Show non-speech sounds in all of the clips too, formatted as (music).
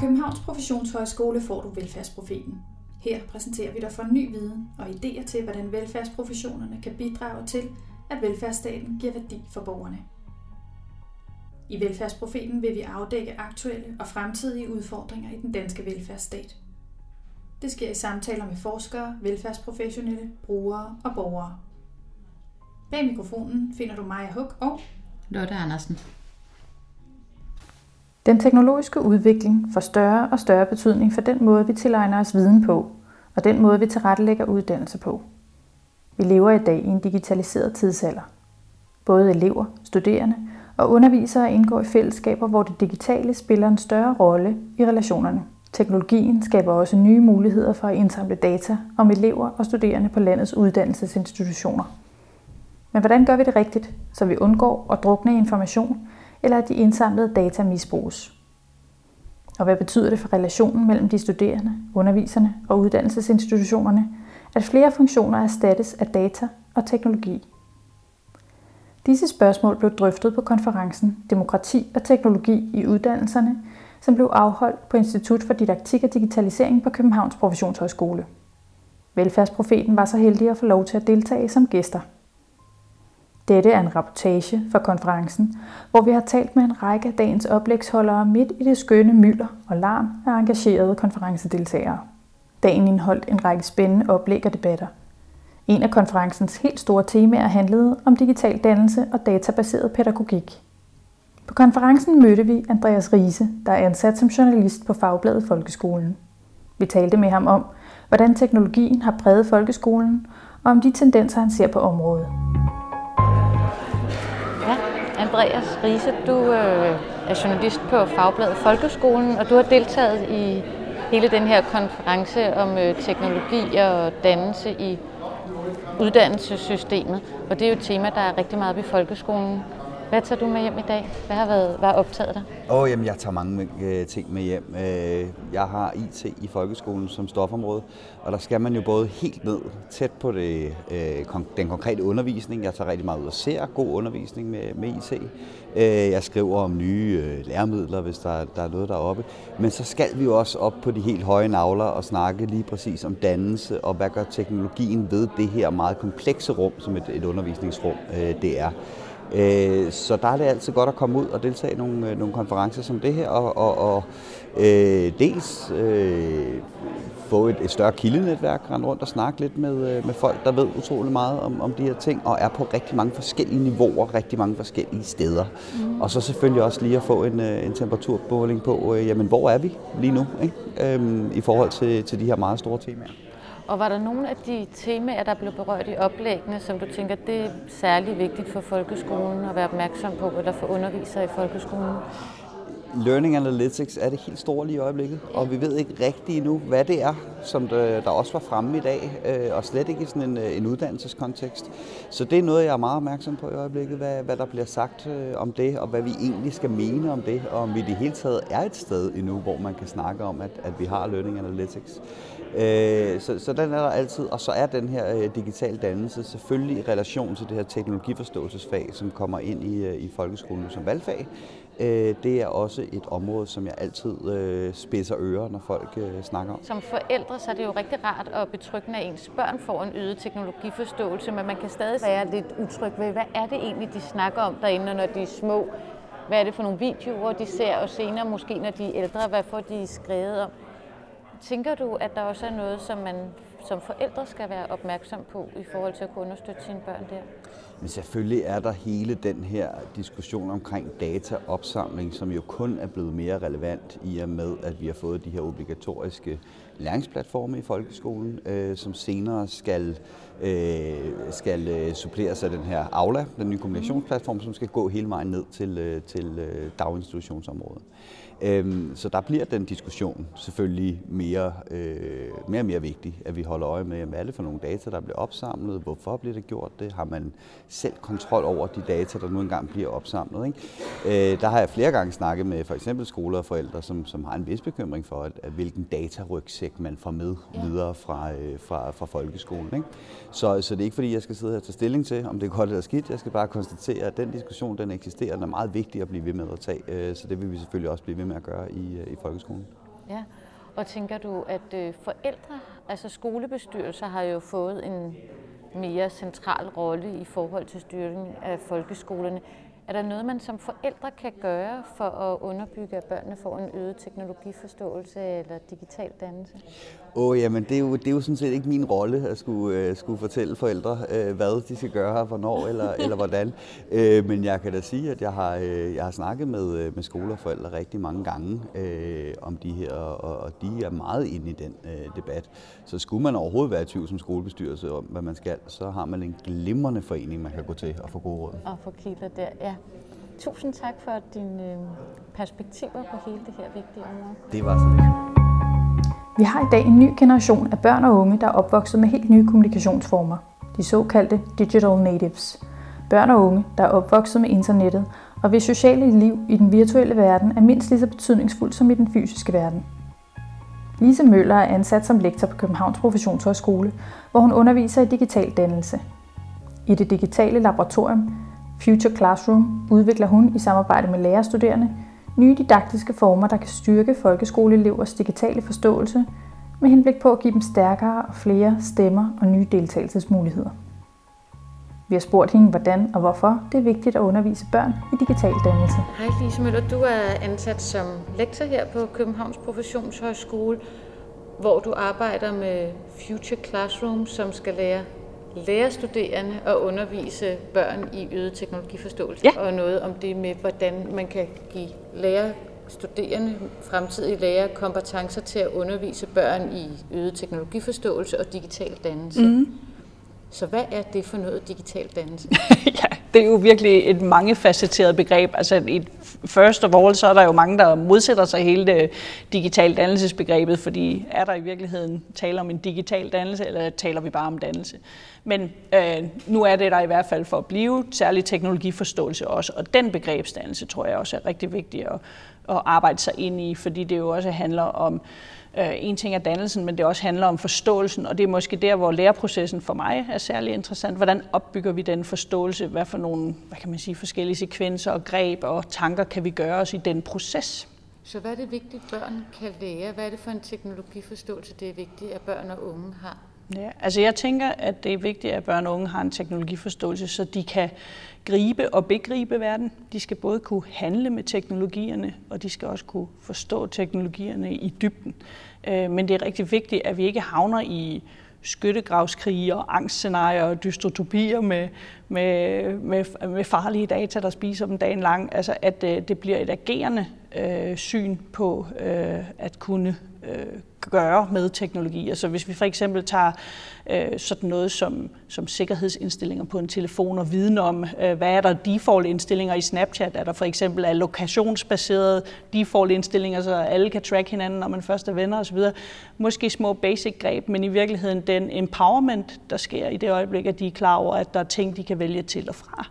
Københavns Professionshøjskole får du Velfærdsprofeten. Her præsenterer vi dig for ny viden og idéer til, hvordan velfærdsprofessionerne kan bidrage til, at velfærdsstaten giver værdi for borgerne. I Velfærdsprofeten vil vi afdække aktuelle og fremtidige udfordringer i den danske velfærdsstat. Det sker i samtaler med forskere, velfærdsprofessionelle, brugere og borgere. Bag mikrofonen finder du Maja Huk og Lotte Andersen. Den teknologiske udvikling får større og større betydning for den måde, vi tilegner os viden på, og den måde, vi tilrettelægger uddannelse på. Vi lever i dag i en digitaliseret tidsalder. Både elever, studerende og undervisere indgår i fællesskaber, hvor det digitale spiller en større rolle i relationerne. Teknologien skaber også nye muligheder for at indsamle data om elever og studerende på landets uddannelsesinstitutioner. Men hvordan gør vi det rigtigt, så vi undgår at drukne i information, eller at de indsamlede data misbruges? Og hvad betyder det for relationen mellem de studerende, underviserne og uddannelsesinstitutionerne, at flere funktioner erstattes af data og teknologi? Disse spørgsmål blev drøftet på konferencen Demokrati og teknologi i uddannelserne, som blev afholdt på Institut for Didaktik og Digitalisering på Københavns Professionshøjskole. Velfærdsprofeten var så heldig at få lov til at deltage som gæster. Dette er en rapportage fra konferencen, hvor vi har talt med en række af dagens oplægsholdere midt i det skønne mylder og larm af engagerede konferencedeltagere. Dagen indeholdt en række spændende oplæg og debatter. En af konferencens helt store temaer handlede om digital dannelse og databaseret pædagogik. På konferencen mødte vi Andreas Riese, der er ansat som journalist på Fagbladet Folkeskolen. Vi talte med ham om, hvordan teknologien har præget folkeskolen, og om de tendenser, han ser på området. Andreas Riese, du øh, er journalist på Fagbladet Folkeskolen, og du har deltaget i hele den her konference om øh, teknologi og dannelse i uddannelsessystemet. Og det er jo et tema, der er rigtig meget ved folkeskolen. Hvad tager du med hjem i dag? Hvad har været, hvad har optaget dig? Åh, oh, jamen, jeg tager mange øh, ting med hjem. Øh, jeg har IT i folkeskolen som stofområde, og der skal man jo både helt ned tæt på det, øh, den konkrete undervisning. Jeg tager rigtig meget ud og ser god undervisning med, med IT. Øh, jeg skriver om nye øh, læremidler, hvis der, der er noget deroppe. Men så skal vi jo også op på de helt høje navler og snakke lige præcis om dannelse, og hvad gør teknologien ved det her meget komplekse rum, som et, et undervisningsrum øh, det er. Øh, så der er det altid godt at komme ud og deltage i nogle, øh, nogle konferencer som det her, og, og, og øh, dels øh, få et, et større kildenetværk, rende rundt og snakke lidt med, øh, med folk, der ved utrolig meget om, om de her ting, og er på rigtig mange forskellige niveauer, rigtig mange forskellige steder. Mm. Og så selvfølgelig også lige at få en, en temperaturbåling på, øh, jamen hvor er vi lige nu, ikke? Øhm, i forhold til, til de her meget store temaer. Og var der nogle af de temaer, der blev berørt i oplæggene, som du tænker, det er særlig vigtigt for folkeskolen at være opmærksom på, eller for undervisere i folkeskolen? Learning Analytics er det helt store lige i øjeblikket, og vi ved ikke rigtigt endnu, hvad det er, som der også var fremme i dag, øh, og slet ikke i sådan en, øh, en uddannelseskontekst. Så det er noget, jeg er meget opmærksom på i øjeblikket, hvad, hvad der bliver sagt øh, om det, og hvad vi egentlig skal mene om det, og om vi i det hele taget er et sted endnu, hvor man kan snakke om, at, at vi har Learning Analytics. Så, så den er der altid, og så er den her digital dannelse selvfølgelig i relation til det her teknologiforståelsesfag, som kommer ind i, i folkeskolen som valgfag. Øh, det er også et område, som jeg altid øh, spidser ører, når folk øh, snakker om. Som forældre så er det jo rigtig rart og betryggende, at ens børn får en øget teknologiforståelse, men man kan stadig være lidt utryg ved, hvad er det egentlig, de snakker om derinde, når de er små? Hvad er det for nogle videoer, de ser, og senere måske, når de er ældre, hvad får de skrevet om? Tænker du, at der også er noget, som man som forældre skal være opmærksom på i forhold til at kunne understøtte sine børn der? Men selvfølgelig er der hele den her diskussion omkring dataopsamling, som jo kun er blevet mere relevant i og med, at vi har fået de her obligatoriske læringsplatforme i folkeskolen, øh, som senere skal, øh, skal øh, suppleres af den her Aula, den nye kommunikationsplatform, som skal gå hele vejen ned til, øh, til øh, daginstitutionsområdet. Øhm, så der bliver den diskussion selvfølgelig mere, øh, mere og mere vigtig, at vi holder øje med, hvad er det for nogle data, der bliver opsamlet, hvorfor bliver det gjort det, har man selv kontrol over de data, der nu engang bliver opsamlet. Ikke? Øh, der har jeg flere gange snakket med for eksempel skoler og forældre, som, som har en vis bekymring for, at, at hvilken datarygsæk man får med videre fra, øh, fra, fra folkeskolen. Ikke? Så, så det er ikke fordi, jeg skal sidde her og tage stilling til, om det er godt eller skidt. Jeg skal bare konstatere, at den diskussion, den eksisterer, den er meget vigtig at blive ved med at tage. Øh, så det vil vi selvfølgelig også blive ved med at gøre i, øh, i folkeskolen. Ja, og tænker du, at øh, forældre, altså skolebestyrelser, har jo fået en mere central rolle i forhold til styringen af folkeskolerne. Er der noget, man som forældre kan gøre for at underbygge, at børnene får en øget teknologiforståelse eller digital dannelse? Åh, oh, jamen det er, jo, det er jo sådan set ikke min rolle at skulle, uh, skulle fortælle forældre, uh, hvad de skal gøre, hvornår eller, (laughs) eller hvordan. Uh, men jeg kan da sige, at jeg har, uh, jeg har snakket med, med skoler og forældre rigtig mange gange uh, om de her, og, og de er meget inde i den uh, debat. Så skulle man overhovedet være i tvivl som skolebestyrelse om, hvad man skal, så har man en glimrende forening, man kan gå til og få gode råd. Og få kigget der, ja. Tusind tak for dine perspektiver på hele det her vigtige område. Det var så lidt. Vi har i dag en ny generation af børn og unge, der er opvokset med helt nye kommunikationsformer. De såkaldte digital natives. Børn og unge, der er opvokset med internettet, og hvis sociale liv i den virtuelle verden er mindst lige så betydningsfuldt som i den fysiske verden. Lise Møller er ansat som lektor på Københavns Professionshøjskole, hvor hun underviser i digital dannelse. I det digitale laboratorium Future Classroom udvikler hun i samarbejde med lærerstuderende nye didaktiske former, der kan styrke folkeskoleelevers digitale forståelse med henblik på at give dem stærkere og flere stemmer og nye deltagelsesmuligheder. Vi har spurgt hende, hvordan og hvorfor det er vigtigt at undervise børn i digital dannelse. Hej Lise Møller, du er ansat som lektor her på Københavns Professionshøjskole, hvor du arbejder med Future Classroom, som skal lære lærerstuderende og undervise børn i øget teknologiforståelse. Ja. Og noget om det med, hvordan man kan give lærerstuderende, fremtidige lærere, kompetencer til at undervise børn i øget teknologiforståelse og digital dannelse. Mm. Så hvad er det for noget digital dannelse? (laughs) ja, det er jo virkelig et mangefacetteret begreb. Altså et first of all, så er der jo mange, der modsætter sig hele det digitale dannelsesbegrebet, fordi er der i virkeligheden tale om en digital dannelse, eller taler vi bare om dannelse? Men øh, nu er det der i hvert fald for at blive, særlig teknologiforståelse også, og den begrebsdannelse tror jeg også er rigtig vigtig at, at arbejde sig ind i, fordi det jo også handler om Øh, Øh, en ting er dannelsen, men det også handler om forståelsen, og det er måske der, hvor læreprocessen for mig er særlig interessant. Hvordan opbygger vi den forståelse? Hvad for nogle hvad kan man sige, forskellige sekvenser og greb og tanker kan vi gøre os i den proces? Så hvad er det vigtigt, børn kan lære? Hvad er det for en teknologiforståelse, det er vigtigt, at børn og unge har? Ja, altså jeg tænker, at det er vigtigt, at børn og unge har en teknologiforståelse, så de kan gribe og begribe verden. De skal både kunne handle med teknologierne, og de skal også kunne forstå teknologierne i dybden. Øh, men det er rigtig vigtigt, at vi ikke havner i skyttegravskrige og angstscenarier og dystotopier med, med, med, med farlige data, der spiser dem dagen lang. Altså at øh, det bliver et agerende øh, syn på øh, at kunne øh, gøre med teknologi. Altså hvis vi for eksempel tager øh, sådan noget som, som sikkerhedsindstillinger på en telefon og viden om, øh, hvad er der default-indstillinger i Snapchat? Er der for eksempel er lokationsbaserede default-indstillinger, så alle kan track hinanden, når man først er venner osv. Måske små basic greb, men i virkeligheden den empowerment, der sker i det øjeblik, at de er klar over, at der er ting, de kan vælge til og fra.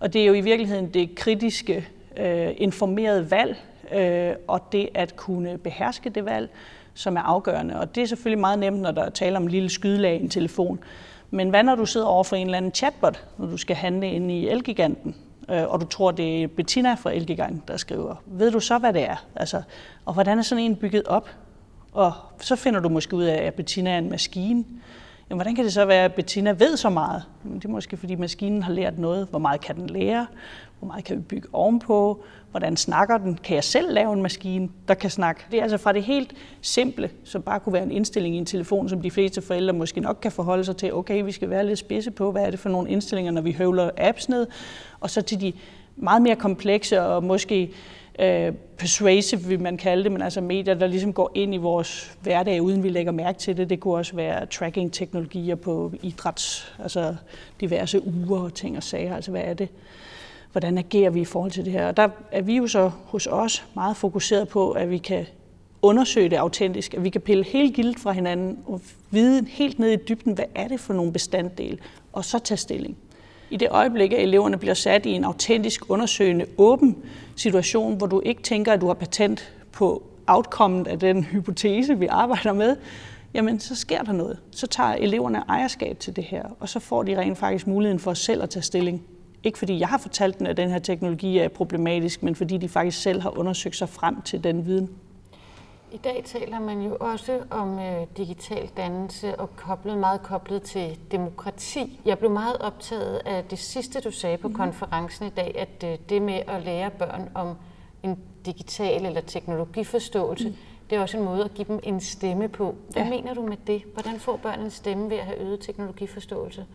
Og det er jo i virkeligheden det kritiske, øh, informerede valg, øh, og det at kunne beherske det valg, som er afgørende. Og det er selvfølgelig meget nemt, når der taler om en lille skydelag i en telefon. Men hvad når du sidder over for en eller anden chatbot, når du skal handle ind i Elgiganten, øh, og du tror, det er Bettina fra Elgiganten, der skriver. Ved du så, hvad det er? Altså, og hvordan er sådan en bygget op? Og så finder du måske ud af, at Bettina er en maskine. Jamen, hvordan kan det så være, at Bettina ved så meget? Jamen, det er måske, fordi maskinen har lært noget. Hvor meget kan den lære? Hvor meget kan vi bygge ovenpå? Hvordan snakker den? Kan jeg selv lave en maskine, der kan snakke? Det er altså fra det helt simple, som bare kunne være en indstilling i en telefon, som de fleste forældre måske nok kan forholde sig til. Okay, vi skal være lidt spidse på, hvad er det for nogle indstillinger, når vi høvler apps ned? Og så til de meget mere komplekse og måske øh, persuasive, vil man kalde det, men altså medier, der ligesom går ind i vores hverdag, uden vi lægger mærke til det. Det kunne også være tracking-teknologier på idræts, altså diverse uger og ting og sager. Altså hvad er det? hvordan agerer vi i forhold til det her? Og der er vi jo så hos os meget fokuseret på, at vi kan undersøge det autentisk, at vi kan pille helt gildt fra hinanden og vide helt ned i dybden, hvad er det for nogle bestanddele, og så tage stilling. I det øjeblik, at eleverne bliver sat i en autentisk, undersøgende, åben situation, hvor du ikke tænker, at du har patent på outcomet af den (laughs) hypotese, vi arbejder med, jamen så sker der noget. Så tager eleverne ejerskab til det her, og så får de rent faktisk muligheden for selv at tage stilling. Ikke fordi jeg har fortalt dem, at den her teknologi er problematisk, men fordi de faktisk selv har undersøgt sig frem til den viden. I dag taler man jo også om øh, digital dannelse og koblet, meget koblet til demokrati. Jeg blev meget optaget af det sidste, du sagde på mm. konferencen i dag, at øh, det med at lære børn om en digital eller teknologiforståelse, mm. det er også en måde at give dem en stemme på. Hvad ja. mener du med det? Hvordan får børn en stemme ved at have øget teknologiforståelse?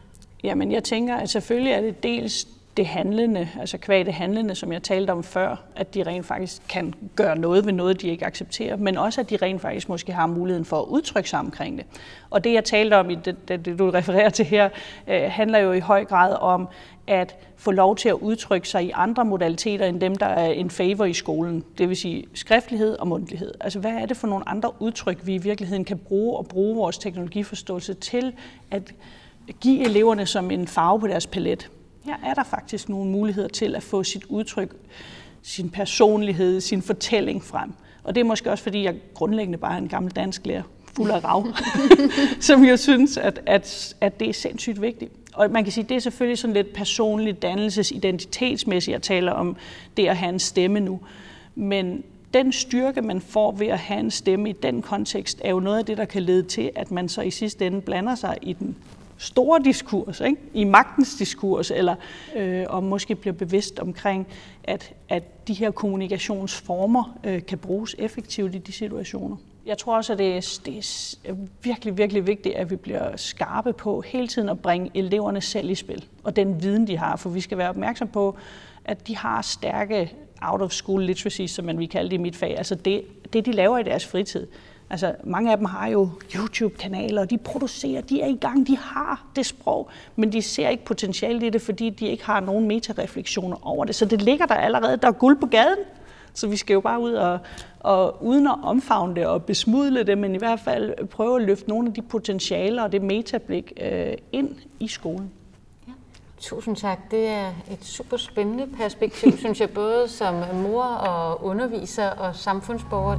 Jamen, jeg tænker, at selvfølgelig er det dels det handlende, altså kvæg det handlende, som jeg talte om før, at de rent faktisk kan gøre noget ved noget, de ikke accepterer, men også at de rent faktisk måske har muligheden for at udtrykke sig omkring det. Og det, jeg talte om i det, det, det du refererer til her, øh, handler jo i høj grad om at få lov til at udtrykke sig i andre modaliteter end dem, der er en favor i skolen. Det vil sige skriftlighed og mundtlighed. Altså hvad er det for nogle andre udtryk, vi i virkeligheden kan bruge og bruge vores teknologiforståelse til at give eleverne som en farve på deres palet? Her er der faktisk nogle muligheder til at få sit udtryk, sin personlighed, sin fortælling frem. Og det er måske også, fordi jeg grundlæggende bare er en gammel dansk lærer, fuld af rav, (laughs) (laughs) som jeg synes, at, at, at det er sindssygt vigtigt. Og man kan sige, at det er selvfølgelig sådan lidt personligt dannelses, identitetsmæssigt, jeg taler om det at have en stemme nu. Men den styrke, man får ved at have en stemme i den kontekst, er jo noget af det, der kan lede til, at man så i sidste ende blander sig i den store diskurs, ikke? i magtens diskurs, eller øh, og måske bliver bevidst omkring, at, at de her kommunikationsformer øh, kan bruges effektivt i de situationer. Jeg tror også, at det er, det er virkelig, virkelig vigtigt, at vi bliver skarpe på hele tiden at bringe eleverne selv i spil, og den viden, de har, for vi skal være opmærksom på, at de har stærke out-of-school literacy, som man vil kalde det i mit fag, altså det, det, de laver i deres fritid Altså, mange af dem har jo YouTube-kanaler, og de producerer, de er i gang, de har det sprog, men de ser ikke potentiale i det, fordi de ikke har nogen metarefleksioner over det. Så det ligger der allerede, der er guld på gaden. Så vi skal jo bare ud og, og uden at omfavne det og besmudle det, men i hvert fald prøve at løfte nogle af de potentialer og det metablik øh, ind i skolen. Tusind tak. Det er et super spændende perspektiv, (laughs) synes jeg, både som mor og underviser og samfundsborger.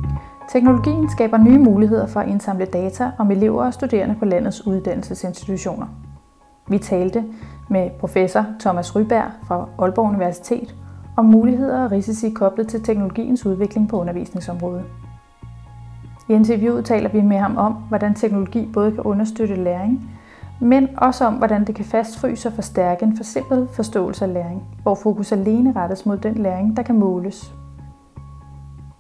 Teknologien skaber nye muligheder for at indsamle data om elever og studerende på landets uddannelsesinstitutioner. Vi talte med professor Thomas Ryberg fra Aalborg Universitet om muligheder og risici koblet til teknologiens udvikling på undervisningsområdet. I interviewet taler vi med ham om, hvordan teknologi både kan understøtte læring, men også om, hvordan det kan fastfryse og forstærke en forsimplet forståelse af læring, hvor fokus alene rettes mod den læring, der kan måles.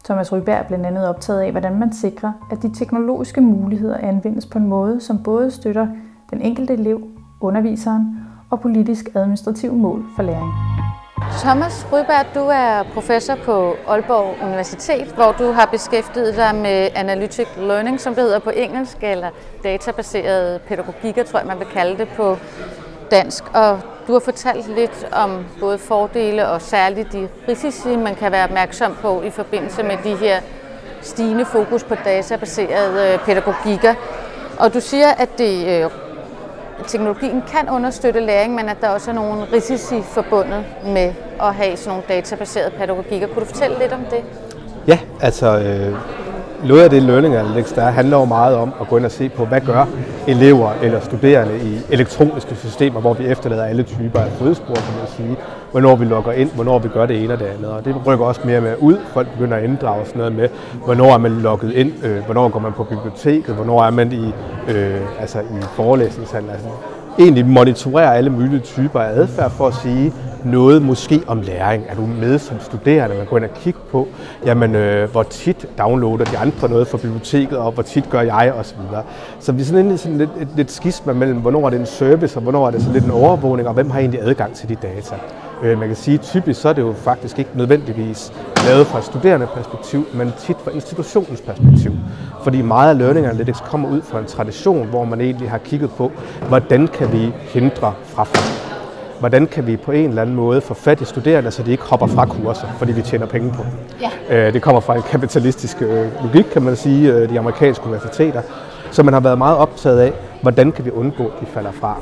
Thomas Ryberg er blandt andet optaget af, hvordan man sikrer, at de teknologiske muligheder anvendes på en måde, som både støtter den enkelte elev, underviseren og politisk administrativ mål for læring. Thomas Ryberg, du er professor på Aalborg Universitet, hvor du har beskæftiget dig med analytic learning, som det hedder på engelsk, eller databaseret pædagogikker, tror jeg man vil kalde det på dansk. Og du har fortalt lidt om både fordele og særligt de risici, man kan være opmærksom på i forbindelse med de her stigende fokus på databaserede pædagogikker. Og du siger, at det, øh, teknologien kan understøtte læring, men at der også er nogle risici forbundet med at have sådan nogle databaserede pædagogikker. Kunne du fortælle lidt om det? Ja, altså øh, noget af det learning analytics, der handler jo meget om at gå ind og se på, hvad gør elever eller studerende i elektroniske systemer, hvor vi efterlader alle typer af fodspor, kan man sige. Hvornår vi logger ind, hvornår vi gør det ene og det andet. Og det rykker også mere med ud. Folk begynder at inddrage sådan noget med, hvornår er man logget ind, øh, hvornår går man på biblioteket, hvornår er man i, øh, altså i forelæsningshandel. Altså, egentlig monitorere alle mulige typer af adfærd for at sige noget måske om læring. Er du med som studerende? Man går ind og kigge på, jamen, øh, hvor tit downloader de andre noget fra biblioteket, og hvor tit gør jeg osv. Så, så vi er sådan, sådan lidt, et, lidt skisma mellem, hvornår er det en service, og hvornår er det sådan lidt en overvågning, og hvem har egentlig adgang til de data. Øh, man kan sige, at typisk så er det jo faktisk ikke nødvendigvis lavet fra et studerende perspektiv, men tit fra institutionens perspektiv. Fordi meget af Learning Analytics kommer ud fra en tradition, hvor man egentlig har kigget på, hvordan kan vi hindre frafald hvordan kan vi på en eller anden måde få fat i studerende, så de ikke hopper fra kurser, fordi vi tjener penge på Ja. Øh, det kommer fra en kapitalistisk øh, logik, kan man sige, de amerikanske universiteter. Så man har været meget optaget af, hvordan kan vi undgå, at de falder fra.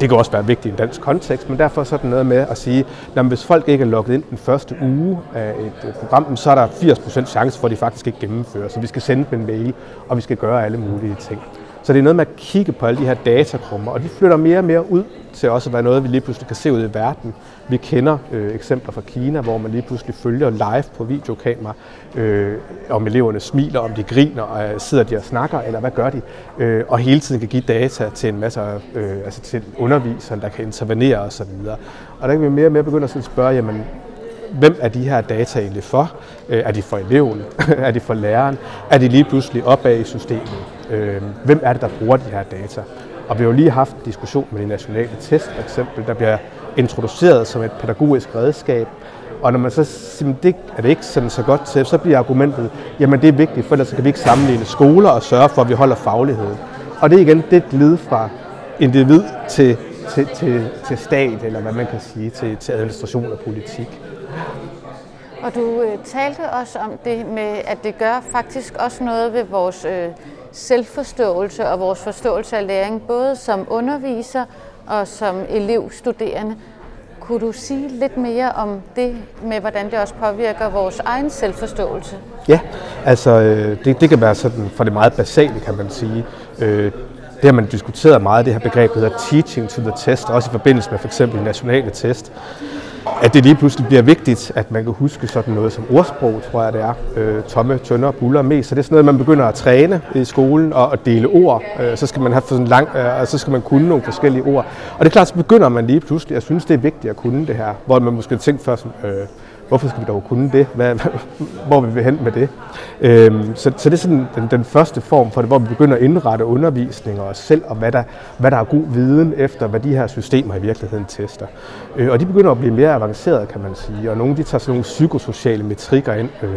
Det kan også være vigtigt i en dansk kontekst, men derfor så er det noget med at sige, at hvis folk ikke er logget ind den første uge af et program, så er der 80% chance for, at de faktisk ikke gennemfører. Så vi skal sende dem en mail, og vi skal gøre alle mulige ting. Så det er noget med at kigge på alle de her datakrummer, og de flytter mere og mere ud til også at være noget, vi lige pludselig kan se ud i verden. Vi kender øh, eksempler fra Kina, hvor man lige pludselig følger live på videokamera, øh, om eleverne smiler, om de griner, og øh, sidder de og snakker, eller hvad gør de? Øh, og hele tiden kan give data til en masse, øh, altså til underviseren, der kan intervenere osv. Og, og der kan vi mere og mere begynde at spørge, jamen, hvem er de her data egentlig for? Øh, er de for eleven? (laughs) er de for læreren? Er de lige pludselig opad i systemet? Øh, hvem er det, der bruger de her data? Og vi har jo lige haft en diskussion med de nationale test, for eksempel, der bliver introduceret som et pædagogisk redskab. Og når man så siger, det er det ikke sådan så godt til, så bliver argumentet, jamen det er vigtigt, for ellers kan vi ikke sammenligne skoler og sørge for, at vi holder fagligheden. Og det er igen, det glid fra individ til, til, til, til stat, eller hvad man kan sige, til, til administration og politik. Og du øh, talte også om det med, at det gør faktisk også noget ved vores øh, selvforståelse og vores forståelse af læring, både som underviser og som elev, studerende. Kunne du sige lidt mere om det med, hvordan det også påvirker vores egen selvforståelse? Ja, altså øh, det, det kan være sådan for det meget basale, kan man sige. Øh, det har man diskuteret meget, det her begreb, der hedder teaching to the test, også i forbindelse med for eksempel nationale test at det lige pludselig bliver vigtigt, at man kan huske sådan noget som ordsprog, tror jeg det er. Øh, tomme, tønder, buller, mest. Så det er sådan noget, man begynder at træne i skolen og at dele ord. Øh, så skal man have sådan lang, øh, og så skal man kunne nogle forskellige ord. Og det er klart, så begynder man lige pludselig at synes, det er vigtigt at kunne det her. Hvor man måske tænker først, øh, hvorfor skal vi dog kunne det? Hvad, hvor vil vi hen med det? Øhm, så, så det er sådan den, den første form for det, hvor vi begynder at indrette undervisning og os selv, og hvad der, hvad der er god viden efter, hvad de her systemer i virkeligheden tester. Øh, og de begynder at blive mere avancerede, kan man sige, og nogle de tager sådan nogle psykosociale metrikker ind. Øh, der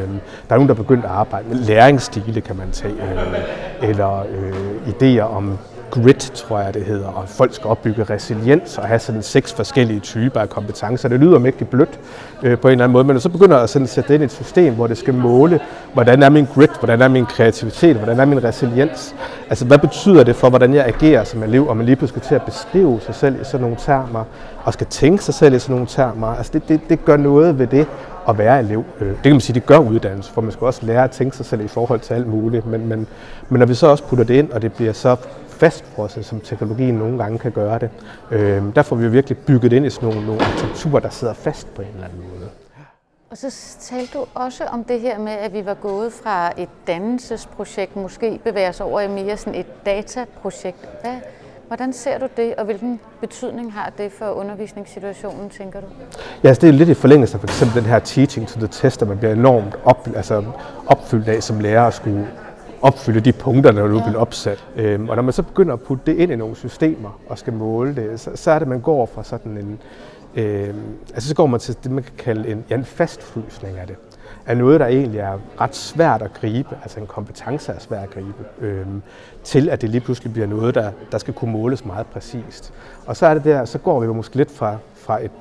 er nogen, der er begyndt at arbejde med læringsstile, kan man tage, øh, eller øh, idéer om grit, tror jeg det hedder, og folk skal opbygge resiliens og have sådan seks forskellige typer af kompetencer. Det lyder mægtigt blødt øh, på en eller anden måde, men så begynder at sådan sætte det ind i et system, hvor det skal måle, hvordan er min grit, hvordan er min kreativitet, hvordan er min resiliens. Altså, hvad betyder det for, hvordan jeg agerer som elev, og man lige pludselig skal til at beskrive sig selv i sådan nogle termer, og skal tænke sig selv i sådan nogle termer. Altså, det, det, det gør noget ved det, at være elev. Øh, det kan man sige, det gør uddannelse, for man skal også lære at tænke sig selv i forhold til alt muligt. Men, men, men når vi så også putter det ind, og det bliver så fastfrosset, som teknologien nogle gange kan gøre det. Øh, der får vi virkelig bygget ind i sådan nogle, nogle arkitekturer, der sidder fast på en eller anden måde. Og så talte du også om det her med, at vi var gået fra et dannelsesprojekt, måske bevæger os over i mere sådan et dataprojekt. Hvad, hvordan ser du det, og hvilken betydning har det for undervisningssituationen, tænker du? Ja, altså det er lidt i forlængelse af for eksempel den her teaching to the test, at man bliver enormt op, altså opfyldt af som lærer at skulle opfylde de punkter, der er blevet opsat. Øhm, og når man så begynder at putte det ind i nogle systemer og skal måle det, så, så er det, at man går fra sådan en... Øh, altså så går man til det, man kan kalde en, ja, en fastfrysning af det. Af noget, der egentlig er ret svært at gribe, altså en kompetence er svært at gribe, øh, til at det lige pludselig bliver noget, der, der skal kunne måles meget præcist. Og så er det der, så går vi jo måske lidt fra, fra et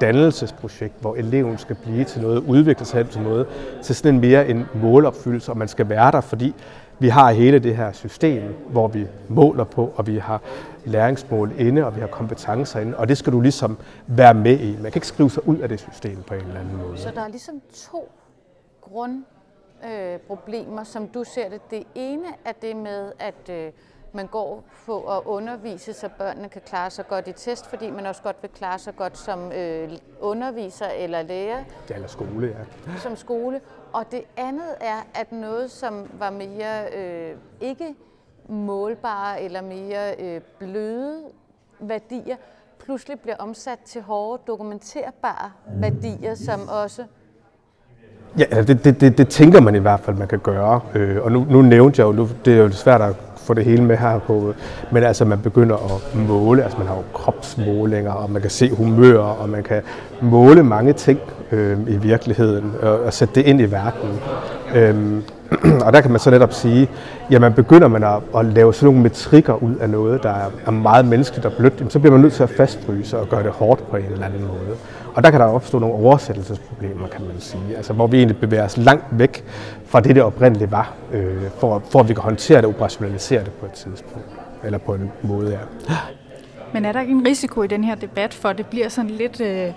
dannelsesprojekt, hvor eleven skal blive til noget, udvikle sig til noget, til sådan en mere en målopfyldelse, og man skal være der, fordi vi har hele det her system, hvor vi måler på, og vi har læringsmål inde, og vi har kompetencer inde, og det skal du ligesom være med i. Man kan ikke skrive sig ud af det system på en eller anden måde. Så der er ligesom to grundproblemer, øh, som du ser det. Det ene er det med, at øh, man går på at undervise, så børnene kan klare sig godt i test, fordi man også godt vil klare sig godt som øh, underviser eller lærer. Ja, eller skole, ja. Som skole. Og det andet er, at noget, som var mere øh, ikke målbare eller mere øh, bløde værdier, pludselig bliver omsat til hårde, dokumenterbare værdier, som også Ja, det, det, det, det tænker man i hvert fald, man kan gøre. Øh, og nu, nu nævnte jeg jo, nu, det er jo svært at få det hele med her på. Men altså, man begynder at måle, altså man har jo kropsmålinger, og man kan se humør, og man kan måle mange ting øh, i virkeligheden, og, og sætte det ind i verden. Øhm, (clears throat) og der kan man så netop sige, at man begynder man at, at lave sådan nogle metrikker ud af noget, der er meget menneskeligt og blødt, så bliver man nødt til at fastfryse og gøre det hårdt på en eller anden måde. Og der kan der opstå nogle oversættelsesproblemer, kan man sige, altså hvor vi egentlig bevæger os langt væk fra det, det oprindeligt var, øh, for, for at vi kan håndtere det og operationalisere det på et tidspunkt, eller på en måde, ja. Men er der ikke en risiko i den her debat for, at det bliver sådan lidt øh,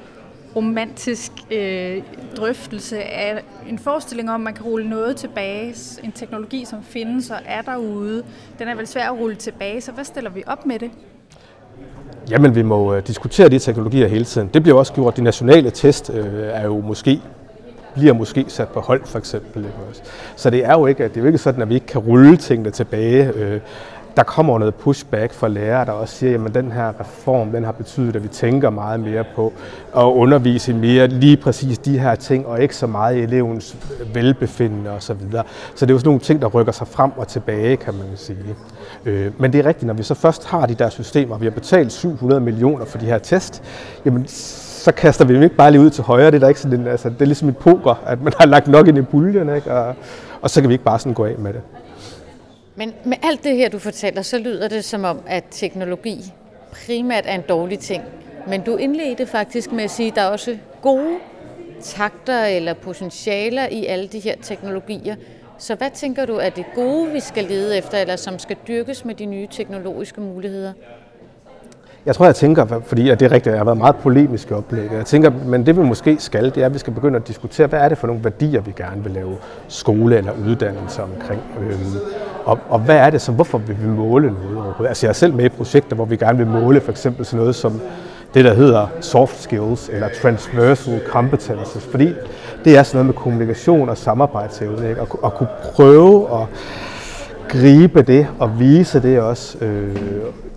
romantisk øh, drøftelse af en forestilling om, at man kan rulle noget tilbage. En teknologi, som findes og er derude, den er vel svær at rulle tilbage, så hvad stiller vi op med det? Jamen, vi må øh, diskutere de teknologier hele tiden. Det bliver også gjort. De nationale test øh, er jo måske bliver måske sat på hold, for eksempel. Ikke også? Så det er jo ikke, det er jo ikke sådan, at vi ikke kan rulle tingene tilbage. Øh, der kommer noget pushback fra lærere, der også siger, at den her reform den har betydet, at vi tænker meget mere på at undervise mere lige præcis de her ting, og ikke så meget elevens velbefindende osv. Så, videre. så det er jo sådan nogle ting, der rykker sig frem og tilbage, kan man sige. Øh, men det er rigtigt, når vi så først har de der systemer, vi har betalt 700 millioner for de her test, jamen så kaster vi dem ikke bare lige ud til højre. Det er, der ikke sådan en, altså, det er ligesom et poker, at man har lagt nok ind i puljen, ikke? Og, og så kan vi ikke bare sådan gå af med det. Men med alt det her, du fortæller, så lyder det som om, at teknologi primært er en dårlig ting. Men du indledte faktisk med at sige, at der er også gode takter eller potentialer i alle de her teknologier. Så hvad tænker du er det gode, vi skal lede efter, eller som skal dyrkes med de nye teknologiske muligheder? Jeg tror, jeg tænker, fordi at det er rigtigt, jeg har været meget polemisk i oplægget. Jeg tænker, men det vi måske skal, det er, at vi skal begynde at diskutere, hvad er det for nogle værdier, vi gerne vil lave skole eller uddannelse omkring. Øhm, og, og hvad er det så, hvorfor vil vi måle noget overhovedet? Altså jeg er selv med i projekter, hvor vi gerne vil måle for eksempel sådan noget som det, der hedder soft skills eller transversal competences, fordi det er sådan noget med kommunikation og samarbejdsevne, ikke? Og, og kunne prøve at gribe det og vise det også øh,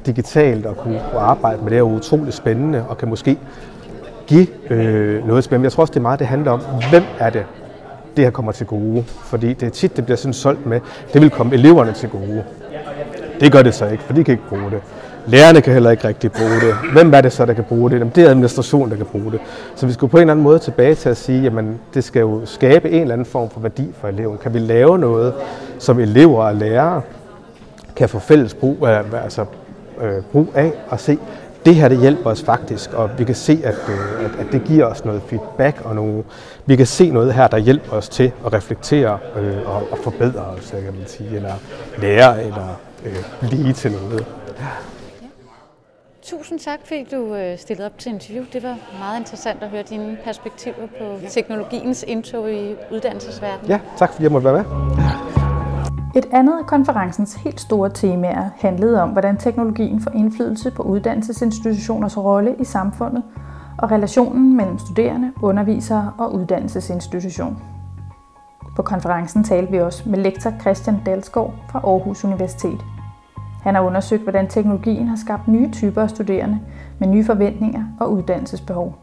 digitalt og kunne, kunne arbejde med det er utroligt spændende og kan måske give øh, noget spændende. Jeg tror også, det er meget, det handler om, hvem er det, det her kommer til gode. Fordi det er tit, det bliver sådan solgt med, det vil komme eleverne til gode. Det gør det så ikke, for de kan ikke bruge det. Lærerne kan heller ikke rigtig bruge det. Hvem er det så, der kan bruge det? Jamen, det er administration, der kan bruge det. Så vi skulle på en eller anden måde tilbage til at sige, at det skal jo skabe en eller anden form for værdi for eleven. Kan vi lave noget, som elever og lærere kan få fælles brug af, altså, øh, brug af og se, det her det hjælper os faktisk, og vi kan se, at, øh, at, at det giver os noget feedback, og nogle, vi kan se noget her, der hjælper os til at reflektere øh, og, og forbedre os, kan man sige, eller lære, eller øh, blive til noget. Ja. Tusind tak, fordi du øh, stillede op til interview. Det var meget interessant at høre dine perspektiver på teknologiens indtog i uddannelsesverdenen. Ja, tak fordi jeg måtte være med. Et andet af konferencens helt store temaer handlede om, hvordan teknologien får indflydelse på uddannelsesinstitutioners rolle i samfundet og relationen mellem studerende, undervisere og uddannelsesinstitution. På konferencen talte vi også med lektor Christian Dalsgaard fra Aarhus Universitet. Han har undersøgt, hvordan teknologien har skabt nye typer af studerende med nye forventninger og uddannelsesbehov.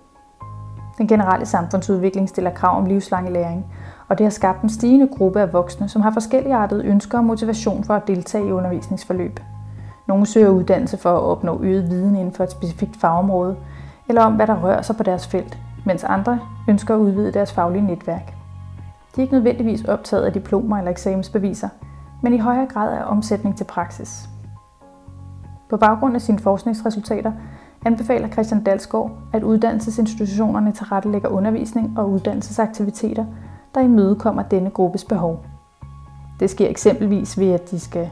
Den generelle samfundsudvikling stiller krav om livslang læring, og det har skabt en stigende gruppe af voksne, som har forskelligartede ønsker og motivation for at deltage i undervisningsforløb. Nogle søger uddannelse for at opnå øget viden inden for et specifikt fagområde, eller om hvad der rører sig på deres felt, mens andre ønsker at udvide deres faglige netværk. De er ikke nødvendigvis optaget af diplomer eller eksamensbeviser, men i højere grad af omsætning til praksis. På baggrund af sine forskningsresultater anbefaler Christian Dalsgaard, at uddannelsesinstitutionerne tilrettelægger undervisning og uddannelsesaktiviteter, der imødekommer denne gruppes behov. Det sker eksempelvis ved, at de skal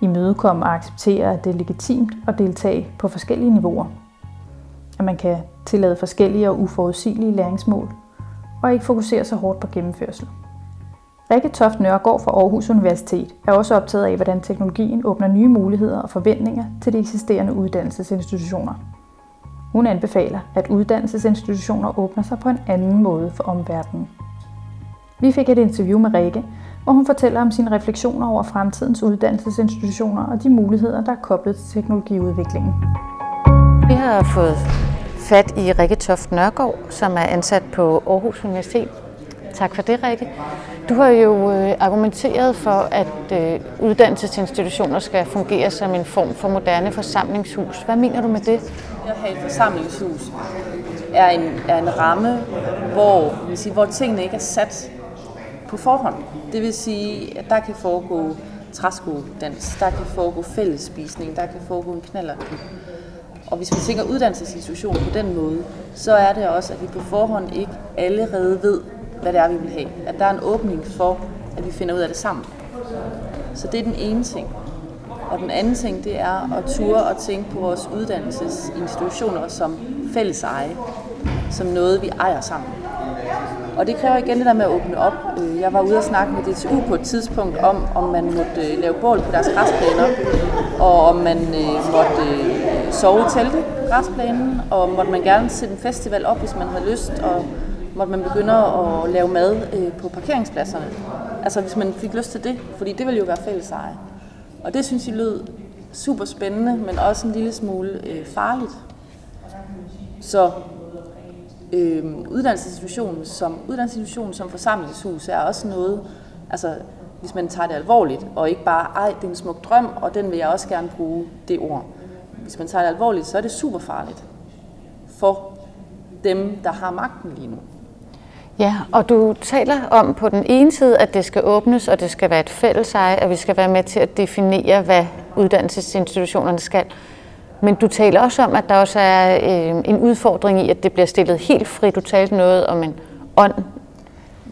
imødekomme og acceptere, at det er legitimt at deltage på forskellige niveauer. At man kan tillade forskellige og uforudsigelige læringsmål, og ikke fokusere så hårdt på gennemførsel. Rikke Toft Nørgaard fra Aarhus Universitet er også optaget af, hvordan teknologien åbner nye muligheder og forventninger til de eksisterende uddannelsesinstitutioner. Hun anbefaler, at uddannelsesinstitutioner åbner sig på en anden måde for omverdenen. Vi fik et interview med Rikke, hvor hun fortæller om sine refleksioner over fremtidens uddannelsesinstitutioner og de muligheder, der er koblet til teknologiudviklingen. Vi har fået fat i Rikke Toft Nørgaard, som er ansat på Aarhus Universitet. Tak for det, Rikke. Du har jo øh, argumenteret for, at øh, uddannelsesinstitutioner skal fungere som en form for moderne forsamlingshus. Hvad mener du med det? At have et forsamlingshus er en, er en ramme, hvor, vil sige, hvor tingene ikke er sat på forhånd. Det vil sige, at der kan foregå træskodans, der kan foregå fællesspisning, der kan foregå en knallerklub. Og hvis vi tænker uddannelsesinstitution på den måde, så er det også, at vi på forhånd ikke allerede ved, hvad det er, vi vil have. At der er en åbning for, at vi finder ud af det sammen. Så det er den ene ting. Og den anden ting, det er at ture og tænke på vores uddannelsesinstitutioner som fælles eje. som noget, vi ejer sammen. Og det kræver igen det der med at åbne op. Øh, jeg var ude og snakke med DTU på et tidspunkt om, om man måtte øh, lave bål på deres græsplæner, og om man øh, måtte sove i telte på græsplænen, og måtte man gerne sætte en festival op, hvis man havde lyst, og måtte man begynde at lave mad på parkeringspladserne. Altså hvis man fik lyst til det, fordi det ville jo være fælles eje. Og det synes jeg lød super spændende, men også en lille smule øh, farligt. Så øh, uddannelsesinstitutionen som, uddannelsesinstitutionen som forsamlingshus er også noget, altså hvis man tager det alvorligt, og ikke bare, ej, det er en smuk drøm, og den vil jeg også gerne bruge det ord. Hvis man tager det alvorligt, så er det super farligt for dem, der har magten lige nu. Ja, og du taler om på den ene side, at det skal åbnes, og det skal være et fælleseje, at vi skal være med til at definere, hvad uddannelsesinstitutionerne skal. Men du taler også om, at der også er øh, en udfordring i, at det bliver stillet helt frit. Du talte noget om en ånd.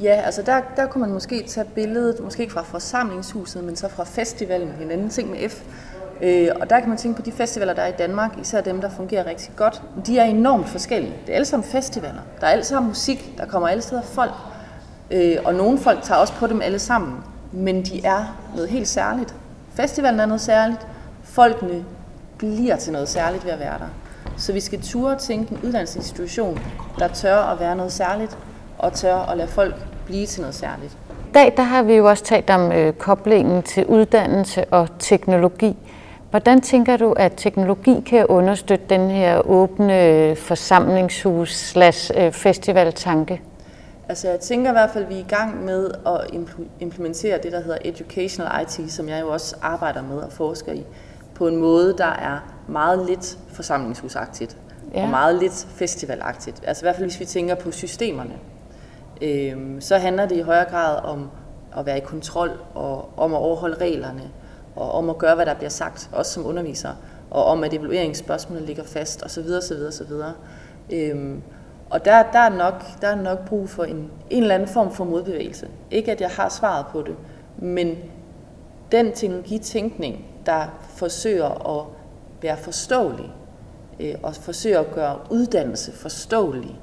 Ja, altså der, der kunne man måske tage billedet, måske ikke fra forsamlingshuset, men så fra festivalen, en anden ting med F. Øh, og der kan man tænke på de festivaler, der er i Danmark, især dem, der fungerer rigtig godt. De er enormt forskellige. Det er alle sammen festivaler. Der er alle sammen musik, der kommer alle steder folk. Øh, og nogle folk tager også på dem alle sammen. Men de er noget helt særligt. Festivalen er noget særligt. Folkene bliver til noget særligt ved at være der. Så vi skal ture tænke en uddannelsesinstitution, der tør at være noget særligt, og tør at lade folk blive til noget særligt. I dag der har vi jo også talt om øh, koblingen til uddannelse og teknologi. Hvordan tænker du, at teknologi kan understøtte den her åbne forsamlingshus slash øh? Altså jeg tænker i hvert fald, at vi er i gang med at implementere det, der hedder Educational IT, som jeg jo også arbejder med og forsker i, på en måde, der er meget lidt forsamlingshusagtigt ja. og meget lidt festivalagtigt. Altså i hvert fald, hvis vi tænker på systemerne. Øhm, så handler det i højere grad om at være i kontrol og om at overholde reglerne og om at gøre, hvad der bliver sagt, også som underviser, og om, at evalueringsspørgsmålet ligger fast, osv. osv. osv. Øhm, og der, der, er nok, der er nok brug for en, en eller anden form for modbevægelse. Ikke at jeg har svaret på det, men den teknologitænkning, der forsøger at være forståelig, øh, og forsøger at gøre uddannelse forståelig,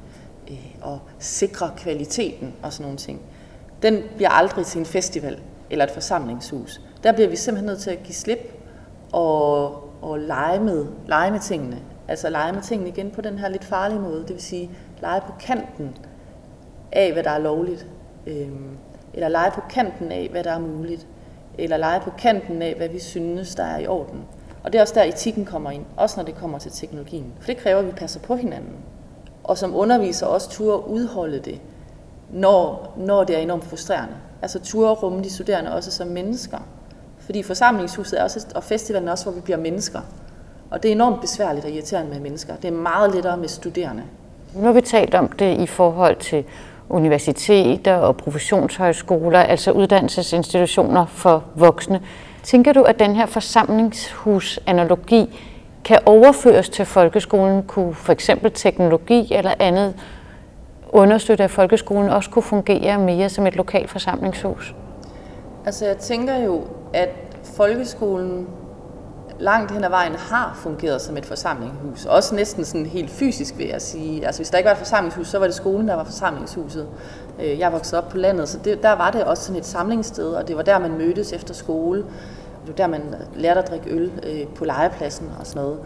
øh, og sikre kvaliteten og sådan nogle ting, den bliver aldrig til en festival eller et forsamlingshus. Der bliver vi simpelthen nødt til at give slip og, og lege, med, lege med tingene. Altså lege med tingene igen på den her lidt farlige måde. Det vil sige lege på kanten af, hvad der er lovligt. Øhm, eller lege på kanten af, hvad der er muligt. Eller lege på kanten af, hvad vi synes, der er i orden. Og det er også der, etikken kommer ind. Også når det kommer til teknologien. For det kræver, at vi passer på hinanden. Og som underviser også turde udholde det, når, når det er enormt frustrerende. Altså turde rumme de studerende også som mennesker. Fordi forsamlingshuset er også, og festivalen er også, hvor vi bliver mennesker. Og det er enormt besværligt og irriterende med mennesker. Det er meget lettere med studerende. Nu har vi talt om det i forhold til universiteter og professionshøjskoler, altså uddannelsesinstitutioner for voksne. Tænker du, at den her forsamlingshus-analogi kan overføres til folkeskolen? Kunne for eksempel teknologi eller andet understøtte, at folkeskolen også kunne fungere mere som et lokalt forsamlingshus? Altså jeg tænker jo, at folkeskolen langt hen ad vejen har fungeret som et forsamlingshus. Også næsten sådan helt fysisk, vil jeg sige. Altså hvis der ikke var et forsamlingshus, så var det skolen, der var forsamlingshuset. Øh, jeg voksede op på landet, så det, der var det også sådan et samlingssted, og det var der, man mødtes efter skole. Det var der, man lærte at drikke øl øh, på legepladsen og sådan noget.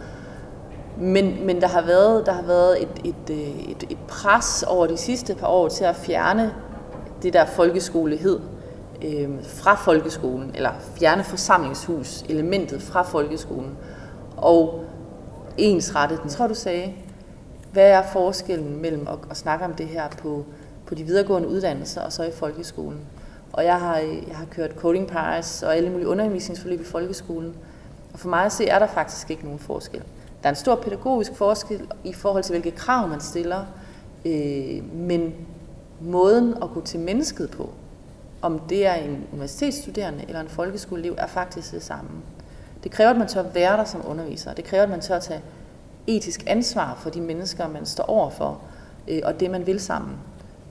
Men, men der har været, der har været et, et, øh, et, et pres over de sidste par år til at fjerne det der folkeskolehed øh, fra folkeskolen, eller fjerne forsamlingshus, elementet fra folkeskolen, og ensrette den. tror, du sagde, hvad er forskellen mellem at, at snakke om det her på, på de videregående uddannelser og så i folkeskolen? Og jeg har, jeg har kørt Coding Paris og alle mulige undervisningsforløb i folkeskolen. Og for mig at se, er der faktisk ikke nogen forskel. Der er en stor pædagogisk forskel i forhold til, hvilke krav man stiller, øh, men måden at gå til mennesket på, om det er en universitetsstuderende eller en folkeskoleelev, er faktisk det samme. Det kræver, at man tør være der som underviser. Det kræver, at man tør tage etisk ansvar for de mennesker, man står overfor, øh, og det, man vil sammen.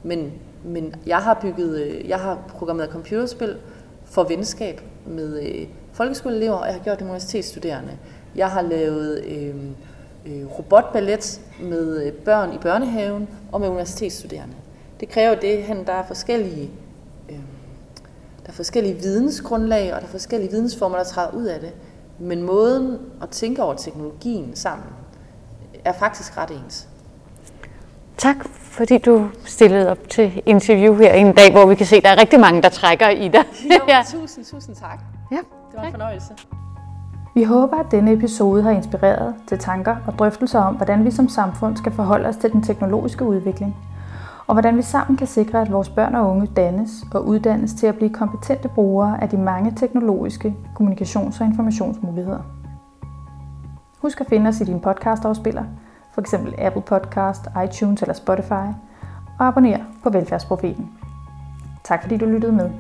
Men, men jeg har bygget, øh, jeg har programmeret computerspil for venskab med øh, folkeskoleelever, og jeg har gjort det med universitetsstuderende. Jeg har lavet øh, øh, robotballet med øh, børn i børnehaven og med universitetsstuderende. Det kræver det, at der er forskellige der er forskellige vidensgrundlag, og der er forskellige vidensformer, der træder ud af det. Men måden at tænke over teknologien sammen er faktisk ret ens. Tak, fordi du stillede op til interview her en dag, hvor vi kan se, at der er rigtig mange, der trækker i dig. (laughs) Jo, ja. tusind, tusind tak. Ja, det var en fornøjelse. Vi håber, at denne episode har inspireret til tanker og drøftelser om, hvordan vi som samfund skal forholde os til den teknologiske udvikling, og hvordan vi sammen kan sikre, at vores børn og unge dannes og uddannes til at blive kompetente brugere af de mange teknologiske kommunikations- og informationsmuligheder. Husk at finde os i din podcastafspiller, f.eks. Apple Podcast, iTunes eller Spotify, og abonner på Velfærdsprofeten. Tak fordi du lyttede med.